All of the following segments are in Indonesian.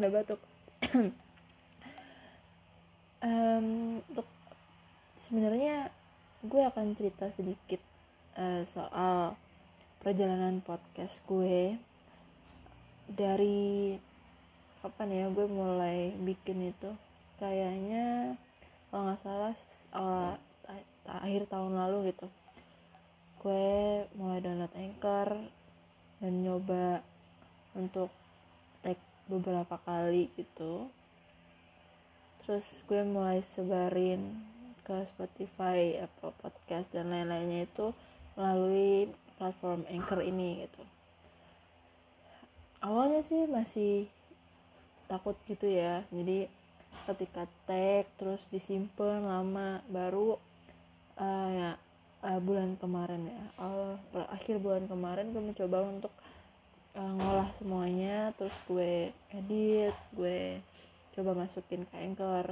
udah batuk. Um, untuk sebenarnya gue akan cerita sedikit uh, soal perjalanan podcast gue. Dari kapan ya gue mulai bikin itu? Kayaknya kalau nggak salah uh, akhir tahun lalu gitu. Gue mulai download anchor dan nyoba untuk beberapa kali gitu terus gue mulai sebarin ke Spotify, Apple Podcast dan lain-lainnya itu melalui platform Anchor ini gitu. Awalnya sih masih takut gitu ya. Jadi ketika tag terus disimpan lama baru uh, ya uh, bulan kemarin ya. Uh, akhir bulan kemarin gue mencoba untuk uh, ngolah semuanya terus gue edit, gue coba masukin ke Anchor.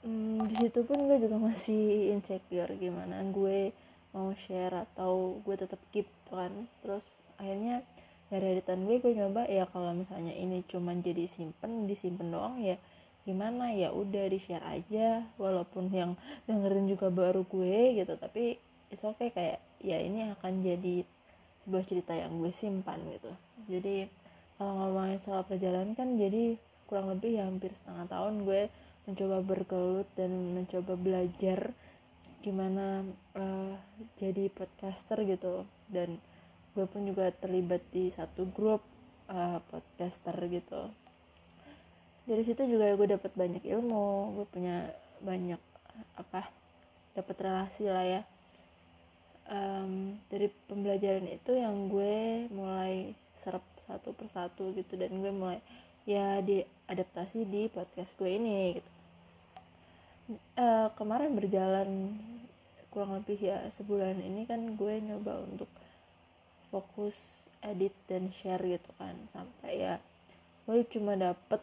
Hmm, di situ pun gue juga masih insecure gimana gue mau share atau gue tetap keep kan. Terus akhirnya dari editan gue gue nyoba ya kalau misalnya ini cuman jadi simpen disimpan doang ya gimana? Ya udah di share aja walaupun yang dengerin juga baru gue gitu. Tapi it's okay kayak ya ini akan jadi sebuah cerita yang gue simpan gitu. Jadi kalau ngomongin soal perjalanan kan jadi kurang lebih ya hampir setengah tahun gue mencoba bergelut dan mencoba belajar gimana uh, jadi podcaster gitu. Dan gue pun juga terlibat di satu grup uh, podcaster gitu. Dari situ juga gue dapat banyak ilmu gue punya banyak apa dapat relasi lah ya um, dari pembelajaran itu yang gue mulai serap satu persatu gitu dan gue mulai ya diadaptasi di podcast gue ini gitu. Uh, kemarin berjalan kurang lebih ya sebulan ini kan gue nyoba untuk fokus edit dan share gitu kan sampai ya gue cuma dapet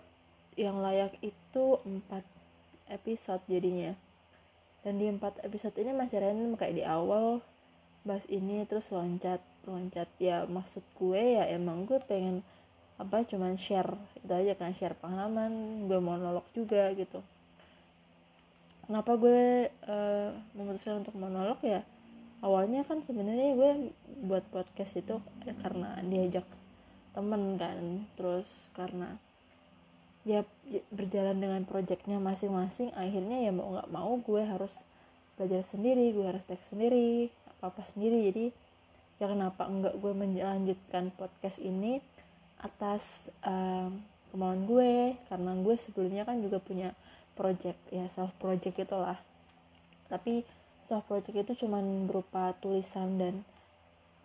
yang layak itu empat episode jadinya. Dan di empat episode ini masih random kayak di awal bahas ini terus loncat loncat. Ya maksud gue ya emang gue pengen apa cuman share itu aja kan share pengalaman gue monolog juga gitu. Kenapa gue uh, memutuskan untuk monolog ya? Awalnya kan sebenarnya gue buat podcast itu ya karena diajak temen kan. Terus karena ya berjalan dengan proyeknya masing-masing akhirnya ya mau nggak mau gue harus belajar sendiri gue harus teks sendiri apa apa sendiri. Jadi ya kenapa enggak gue melanjutkan podcast ini atas uh, kemauan gue? Karena gue sebelumnya kan juga punya project ya self project itulah tapi self project itu cuman berupa tulisan dan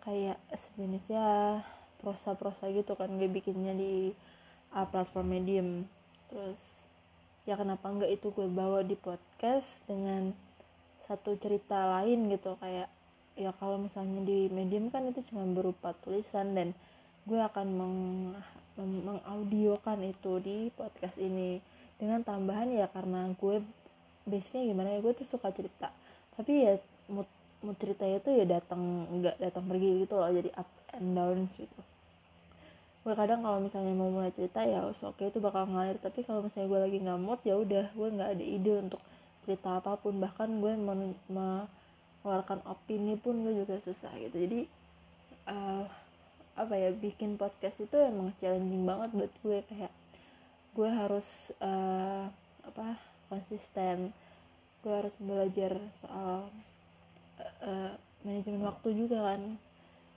kayak sejenisnya prosa-prosa gitu kan gue bikinnya di uh, platform medium. Terus ya kenapa enggak itu gue bawa di podcast dengan satu cerita lain gitu. Kayak ya kalau misalnya di medium kan itu cuma berupa tulisan dan gue akan meng, mengaudiokan itu di podcast ini. Dengan tambahan ya karena gue basicnya gimana ya gue tuh suka cerita. Tapi ya mood mood ceritanya tuh ya datang nggak datang pergi gitu loh jadi up and down gitu. Gue kadang kalau misalnya mau mulai cerita ya oke okay, itu bakal ngalir. Tapi kalau misalnya gue lagi nggak mood ya udah gue nggak ada ide untuk cerita apa pun. Bahkan gue mengeluarkan opini pun gue juga susah gitu. Jadi uh, apa ya bikin podcast itu emang challenging banget buat gue. Kayak gue harus uh, apa konsisten. Gue harus belajar soal uh, manajemen waktu juga kan.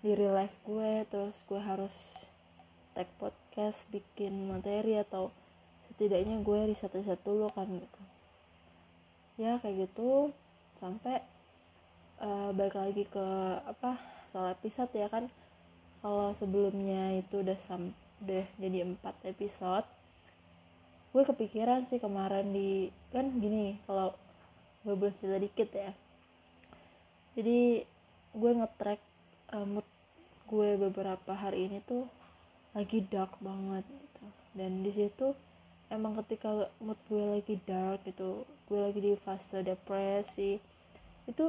Di real life gue terus gue harus tag podcast bikin materi atau setidaknya gue riset riset dulu kan gitu. Ya kayak gitu sampai uh, balik lagi ke apa soal episode ya kan. Kalau sebelumnya itu udah sam udah jadi empat episode gue kepikiran sih kemarin di kan gini kalau gue boleh cerita dikit ya. Jadi gue ngetrack uh, mood gue beberapa hari ini tuh lagi dark banget gitu. Dan di situ emang ketika mood gue lagi dark gitu gue lagi di fase depresi itu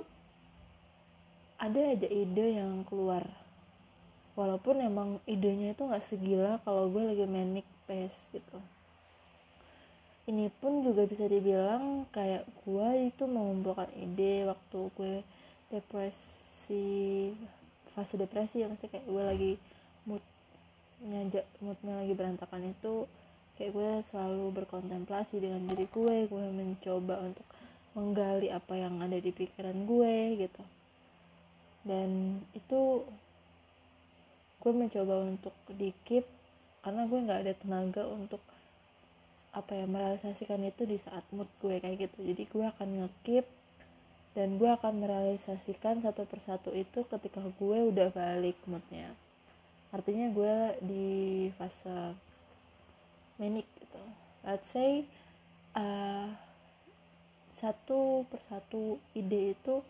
ada aja ide yang keluar. Walaupun emang idenya itu nggak segila kalau gue lagi manic space gitu. Ini pun juga bisa dibilang kayak gue itu mengumpulkan ide waktu gue depresi fase depresi ya maksudnya kayak gue lagi moodnya moodnya lagi berantakan itu kayak gue selalu berkontemplasi dengan diri gue gue mencoba untuk menggali apa yang ada di pikiran gue gitu dan itu gue mencoba untuk dikip karena gue nggak ada tenaga untuk apa ya merealisasikan itu di saat mood gue kayak gitu. Jadi gue akan ngekip dan gue akan merealisasikan satu persatu itu ketika gue udah balik moodnya. Artinya gue di fase manic gitu. Let's say uh, satu persatu ide itu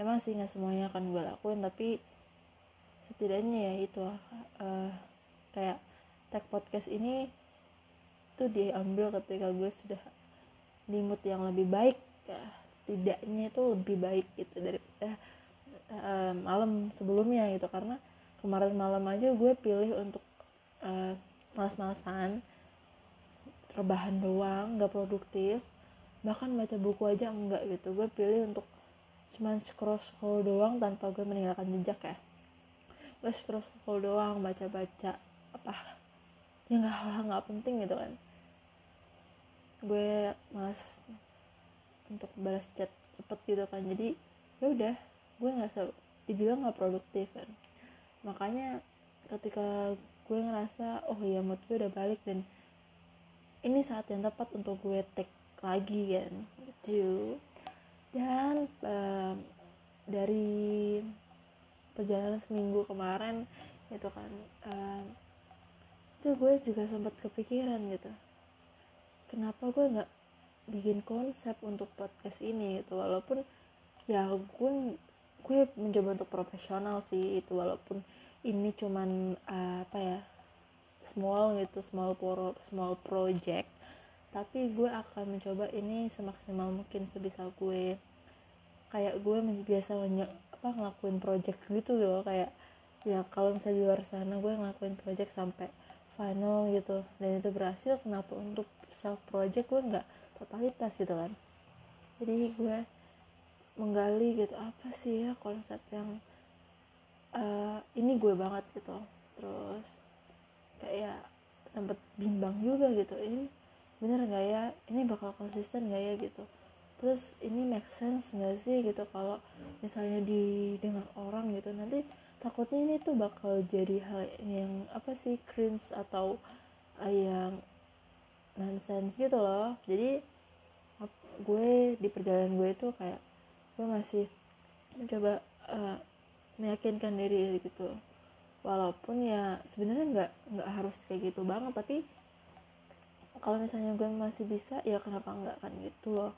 emang sih nggak semuanya akan gue lakuin tapi setidaknya ya itu uh, kayak tag podcast ini itu diambil ketika gue sudah di mood yang lebih baik ya. Tidaknya itu lebih baik gitu dari eh, uh, malam sebelumnya gitu. Karena kemarin malam aja gue pilih untuk uh, malas-malasan rebahan doang nggak produktif. Bahkan baca buku aja enggak gitu. Gue pilih untuk cuman scroll scroll doang tanpa gue meninggalkan jejak ya. Gue scroll scroll doang baca baca apa ya nggak hal nggak penting gitu kan. Gue malas untuk balas chat cepet gitu kan. Jadi ya udah gue nggak dibilang nggak produktif kan. Makanya ketika gue ngerasa oh ya mood gue udah balik dan ini saat yang tepat untuk gue take lagi kan. Gitu dan um, dari perjalanan seminggu kemarin itu kan um, itu gue juga sempat kepikiran gitu. Kenapa gue nggak bikin konsep untuk podcast ini gitu? Walaupun ya gue gue mencoba untuk profesional sih itu walaupun ini cuman uh, apa ya small gitu small pro small project tapi gue akan mencoba ini semaksimal mungkin sebisa gue. Kayak gue biasa apa ngelakuin project gitu loh. Kayak ya kalau misalnya di luar sana gue ngelakuin project sampai final gitu. Dan itu berhasil kenapa untuk self project gue nggak totalitas gitu kan? Jadi gue menggali gitu apa sih ya konsep yang uh, ini gue banget gitu. Terus kayak sempet bimbang juga gitu. Ini bener nggak ya? Ini bakal konsisten nggak ya gitu. Terus ini make sense nggak sih gitu? Kalau misalnya didengar orang gitu nanti takutnya ini tuh bakal jadi hal yang apa sih cringe atau uh, yang nonsense gitu loh. Jadi gue di perjalanan gue itu kayak gue masih mencoba uh, meyakinkan diri gitu. Walaupun ya sebenarnya nggak nggak harus kayak gitu banget tapi kalau misalnya gue masih bisa ya kenapa nggak kan gitu loh.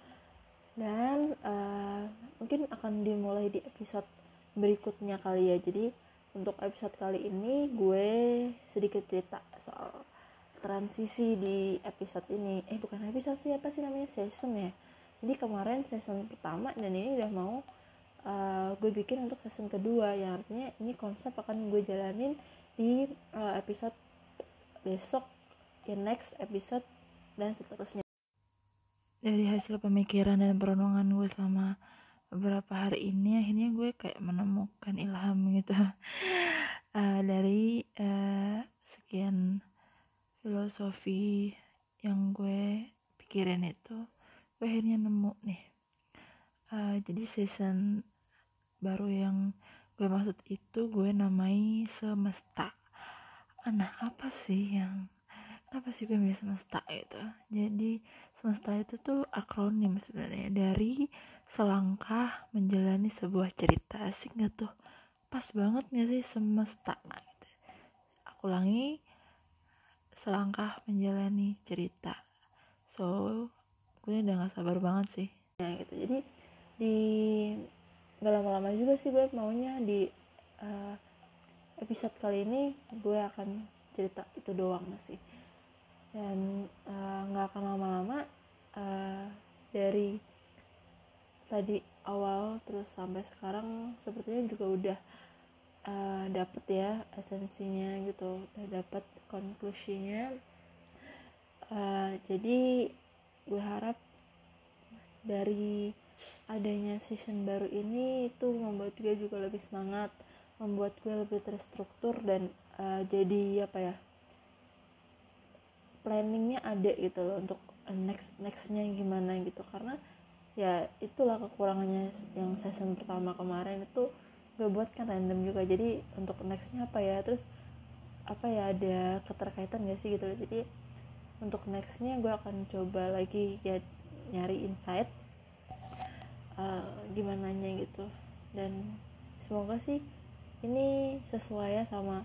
Dan uh, mungkin akan dimulai di episode berikutnya kali ya. Jadi untuk episode kali ini gue sedikit cerita soal transisi di episode ini. Eh bukan episode sih apa sih namanya? Season ya. Jadi kemarin season pertama dan ini udah mau uh, gue bikin untuk season kedua. Yang artinya ini konsep akan gue jalanin di uh, episode besok ya next episode dan seterusnya. Dari hasil pemikiran dan perenungan gue selama beberapa hari ini akhirnya gue kayak menemukan ilham gitu. Uh, dari uh, sekian filosofi yang gue pikirin itu gue akhirnya nemu nih. Uh, jadi season baru yang gue maksud itu gue namai semesta. Nah apa sih yang apa sih milih semesta itu jadi semesta itu tuh akronim sebenarnya. Dari selangkah menjalani sebuah cerita. Asik gak tuh? Pas banget gak sih semesta gitu. aku ulangi selangkah menjalani cerita. So gue udah gak sabar banget sih. Ya gitu. Jadi di gak lama-lama juga sih gue maunya di uh, episode kali ini gue akan cerita itu doang sih dan eh, nggak uh, akan lama-lama uh, dari tadi awal terus sampai sekarang sepertinya juga udah uh, dapet ya esensinya gitu udah dapet konklusinya. Uh, jadi gue harap dari adanya season baru ini itu membuat gue juga lebih semangat membuat gue lebih terstruktur dan uh, jadi apa ya planningnya ada gitu loh untuk next nextnya gimana gitu. Karena ya itulah kekurangannya yang season pertama kemarin itu gue buat kan random juga. Jadi untuk nextnya apa ya? Terus apa ya ada keterkaitan gak sih gitu jadi untuk nextnya gue akan coba lagi ya nyari insight uh, gimana nya gitu. Dan semoga sih ini sesuai ya sama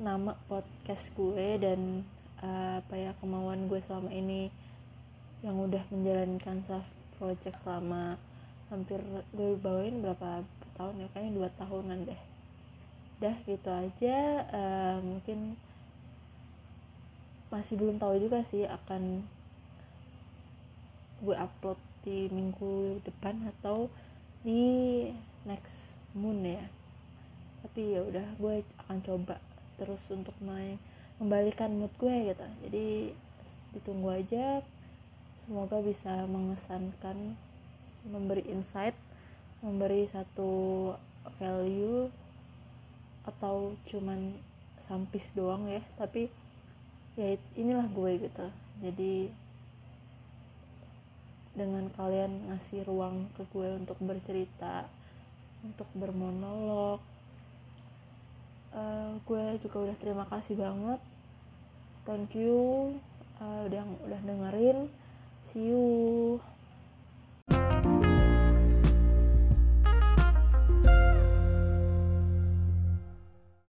nama podcast gue dan uh, apa ya kemauan gue selama ini yang udah menjalankan self project selama hampir gue bawain berapa tahun ya kayaknya dua tahunan deh. Dah gitu aja. Uh, mungkin masih belum tahu juga sih akan gue upload di minggu depan atau di next moon ya. Tapi ya udah gue akan coba terus untuk main membalikan mood gue gitu. Jadi ditunggu aja. Semoga bisa mengesankan memberi insight memberi satu value atau cuman sampis doang ya. Tapi ya inilah gue gitu. Jadi dengan kalian ngasih ruang ke gue untuk bercerita untuk bermonolog uh, gue juga udah terima kasih banget. Thank you. Uh, udah udah dengerin. See you